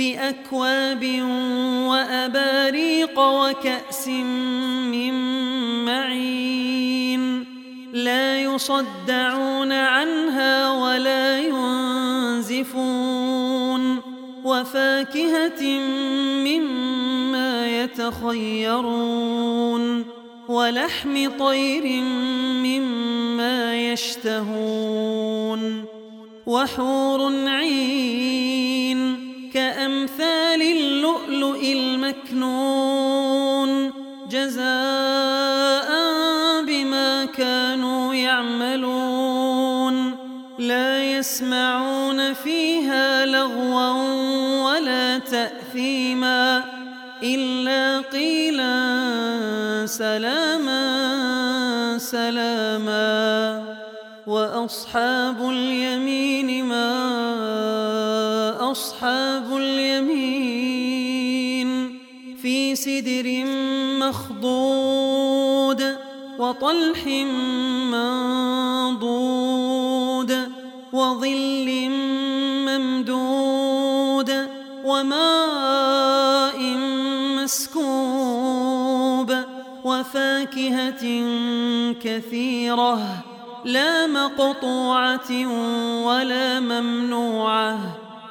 بأكواب وأباريق وكأس من معين لا يصدعون عنها ولا ينزفون وفاكهة مما يتخيرون ولحم طير مما يشتهون وحور عين اللؤلؤ المكنون جزاء بما كانوا يعملون لا يسمعون فيها لغوا ولا تأثيما إلا قيلا سلاما سلاما وأصحاب اليمين اليمين في سدر مخضود وطلح منضود وظل ممدود وماء مسكوب وفاكهة كثيرة لا مقطوعة ولا ممنوعة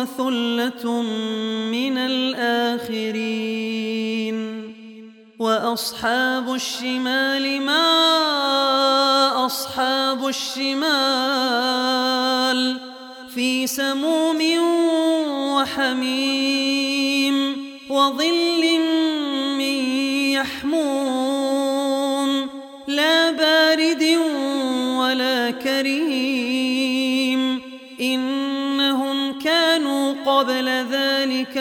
وثلة من الآخرين. وأصحاب الشمال ما أصحاب الشمال في سموم وحميم وظل من يحموم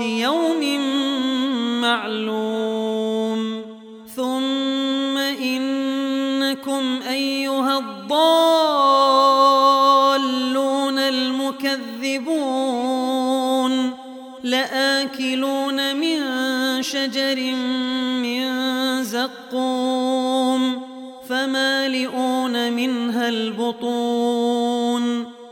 يوم معلوم. ثم إنكم أيها الضالون المكذبون. لآكلون من شجر من زقوم. فمالئون منها البطون.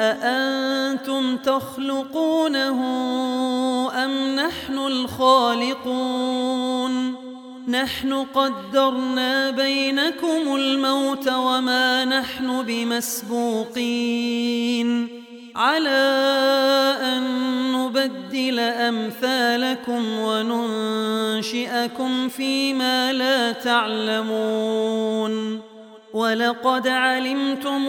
أأنتم تخلقونه أم نحن الخالقون؟ نحن قدرنا بينكم الموت وما نحن بمسبوقين. على أن نبدل أمثالكم وننشئكم فيما لا تعلمون. ولقد علمتم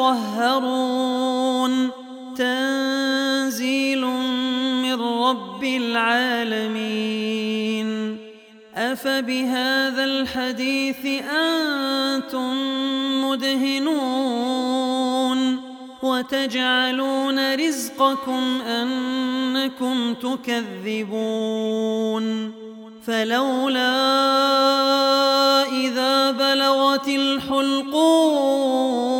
المطهرون تنزيل من رب العالمين. أفبهذا الحديث أنتم مدهنون. وتجعلون رزقكم أنكم تكذبون. فلولا إذا بلغت الحلقوم